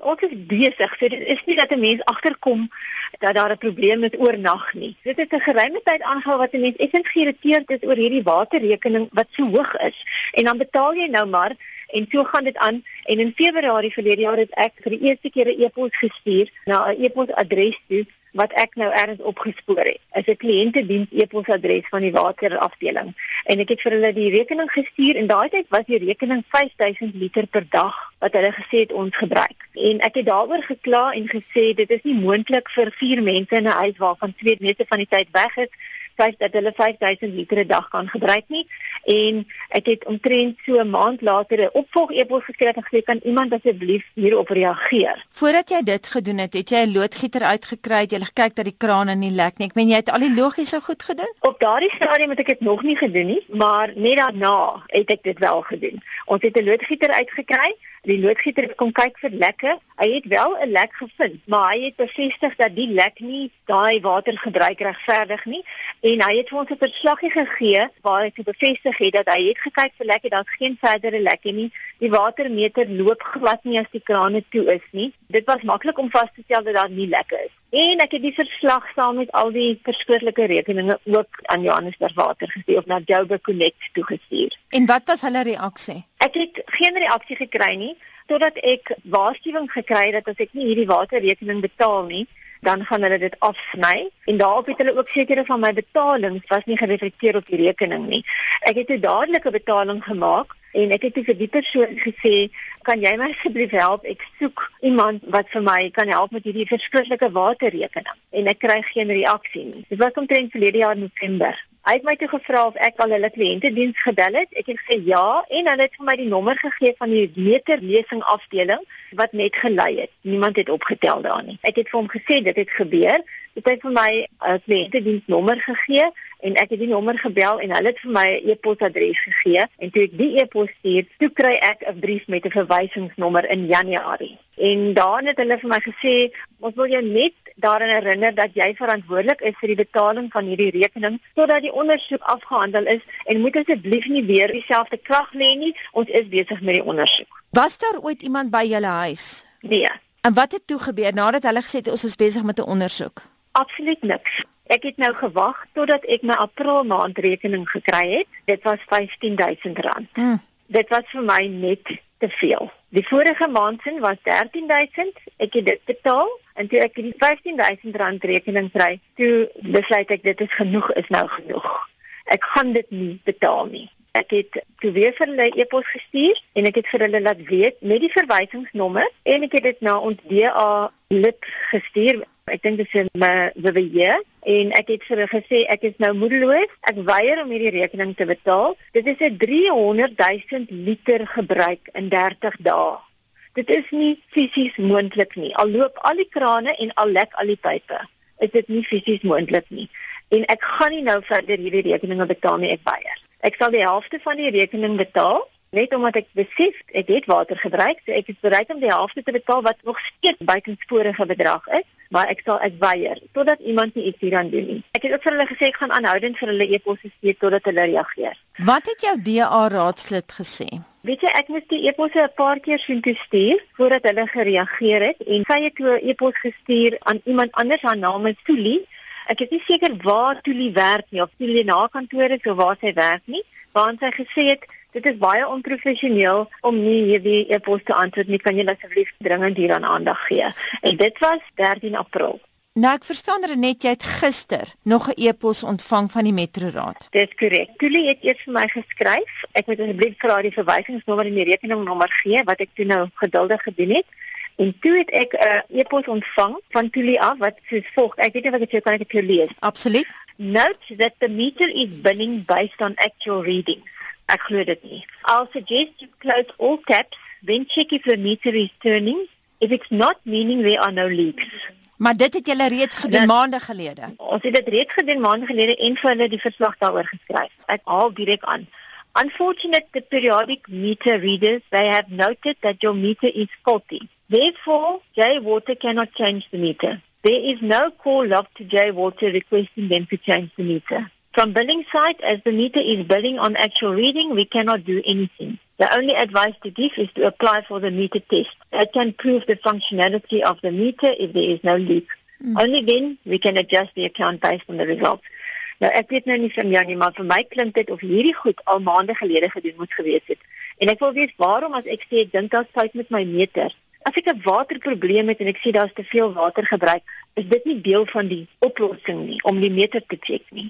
Ons is besig. So dit is nie dat 'n mens agterkom dat daar 'n probleem is oornag nie. Dit het 'n geruime tyd aangehou wat 'n mens effens geïrriteerd is oor hierdie waterrekening wat so hoog is. En dan betaal jy nou maar en so gaan dit aan. En in Februarie verlede jaar het ek vir die eerste keer 'n e-pos gestuur na 'n e-posadres toe wat ek nou ergens opgespoor het. Is 'n kliëntediens e-posadres van die waterafdeling en ek het vir hulle die rekening gestuur en daai tyd was die rekening 5000 liter per dag wat hulle gesê het ons gebruik. En ek het daaroor gekla en gesê dit is nie moontlik vir vier mense in 'n huis waarvan twee meeste van die tyd weg is feit dat hulle 5000 liter 'n dag kan gebruik nie en ek het omtrent so 'n maand later 'n opvolg e-pos geskryf en gesê kan iemand asseblief hierop reageer. Voordat jy dit gedoen het, het jy 'n loodgieter uitgekry, jy het gekyk dat die krane nie lek nie. Ek meen jy het al die logiese goed gedoen? Op daardie stadium het ek dit nog nie gedoen nie, maar net daarna het ek dit wel gedoen. Ons het 'n loodgieter uitgekry Die loodgieter het kom kyk vir lekke. Hy het wel 'n lek gevind, maar hy het bevestig dat die lek nie daai watergebruik regverdig nie en hy het vir ons 'n verslaggie gegee waar hy bevestig het dat hy het gekyk vir lekke, daar's geen verdere lekke nie. Die watermeter loop glad nie as die krane toe is nie. Dit was maklik om vas te stel dat daar nie lekke is. En ek het die verslag saam met al die verskriklike rekeninge ook aan Johannesburg Water gestuur of na Joburg Connect toegestuur. En wat was hulle reaksie? Ek het geen reaksie gekry nie totdat ek waarskuwing gekry het dat as ek nie hierdie waterrekening betaal nie, dan gaan hulle dit afsny en daarop het hulle ook sekere van my betalings was nie gereflekteer op die rekening nie. Ek het 'n dadelike betaling gemaak en ek het vir die persoon gesê, "Kan jy my asseblief help? Ek soek iemand wat vir my kan help met hierdie verskriklike waterrekening." En ek kry geen reaksie nie. Dit was omtrent verlede jaar November. Hy het my toe gevra of ek al hulle kliëntediens gebel het. Ek het gesê ja en hulle het vir my die nommer gegee van die meterlesing afdeling wat net gelei het. Niemand het opgetel daar nie. Ek het vir hom gesê dit het gebeur. Dit het vir my 'n uh, kliëntediensnommer gegee en ek het die nommer gebel en hulle het vir my 'n e-posadres gegee en toe ek die e-pos stuur, toe kry ek 'n brief met 'n verwysingsnommer in Januarie. En daarin het hulle vir my gesê, "Ons wil jou net daaraan herinner dat jy verantwoordelik is vir die betaling van hierdie rekening totdat die ondersoek afgehandel is en moet asseblief nie weer dieselfde krag lê nie. Ons is besig met die ondersoek." Was daar ooit iemand by julle huis? Nee. En wat het toe gebeur nadat hulle gesê het ons is besig met 'n ondersoek? Absoluut niks. Ek het nou gewag totdat ek my April maand rekening gekry het. Dit was R15000. Hmm. Dit was vir my net te veel. Die vorige maand se was R13000. Ek het dit betaal en toe ek die R15000 rekening kry, toe besluit ek dit is genoeg is nou genoeg. Ek gaan dit nie betaal nie. Ek het toe weer vir hulle e-pos gestuur en ek het vir hulle laat weet met die verwysingsnommer en ek het dit na ons DA lid gestuur. Ek dink dit is my WWJ en ek het vir hulle gesê ek is nou moedeloos. Ek weier om hierdie rekening te betaal. Dit is 'n 300 000 liter gebruik in 30 dae. Dit is nie fisies moontlik nie. Al loop al die krane en al lek al die pype, is dit nie fisies moontlik nie. En ek gaan nie nou verder hierdie rekeninge betaal nie, ek weier. Ek sal die helfte van die rekening betaal net omdat ek besef ek het water gebruik, so ek is bereid om die helfte te betaal wat nog steeds buitensporige bedrag is, maar ek sal ek weier totdat iemand iets hieraan doen nie. Ek het ook vir hulle gesê ek gaan aanhoudend vir hulle e-posse stuur totdat hulle reageer. Wat het jou DA raadslid gesê? Weet jy, ek moes die e-posse 'n paar keer sien toe stuur voordat hulle gereageer het en sy het toe 'n e-pos gestuur aan iemand anders haar naam is Tulie Ek is nie seker waar Tulie werk nie of Tulie na kantoor is of waar sy werk nie, want sy gesê het dit is baie onprofessioneel om nie hierdie e-pos te antwoord nie. Kan jy asseblief dringend hieraan aandag gee? En dit was 13 April. Nou ek verstaan Renet jy het gister nog 'n e-pos ontvang van die Metro Raad. Dis korrek. Tulie het eers vir my geskryf. Ek moet asseblief haar die verwysingsnommer en die rekeningnommer gee wat ek toe nou geduldig gedoen het. En toe het ek 'n uh, e-pos ontvang van Tulie af wat soos volg. Ek weet nie wat ek jou kan ek dit lees. Absoluut. Note that the meter is billing based on actual readings. Ek glo dit nie. I'll suggest you close all taps, then check if the meter is turning. If it's not meaning there are no leaks. Maar dit het julle reeds gedoen maande gelede. Ons het dit reeds gedoen maande gelede en vir hulle die verslag daaroor geskryf. Ek haal direk aan. Unfortunately, the periodic meter readers, they have noted that your meter is faulty. Therefore, J Water cannot change the meter. There is no call log to J Water requesting them to change the meter. From billing side, as the meter is billing on actual reading, we cannot do anything. The only advice to give is to apply for the meter test. It can prove the functionality of the meter if there is no leak. Mm. Only then we can adjust the account based on the results. Nou ek weet nou nie van jou nie, maar vir my klink dit of hierdie goed al maande gelede gedoen moes gewees het. En ek wil weet waarom as ek sê ek dink daar's fout met my meter. As ek 'n waterprobleem het en ek sien daar's te veel water gebruik, is dit nie deel van die oplossing nie om die meter te check nie.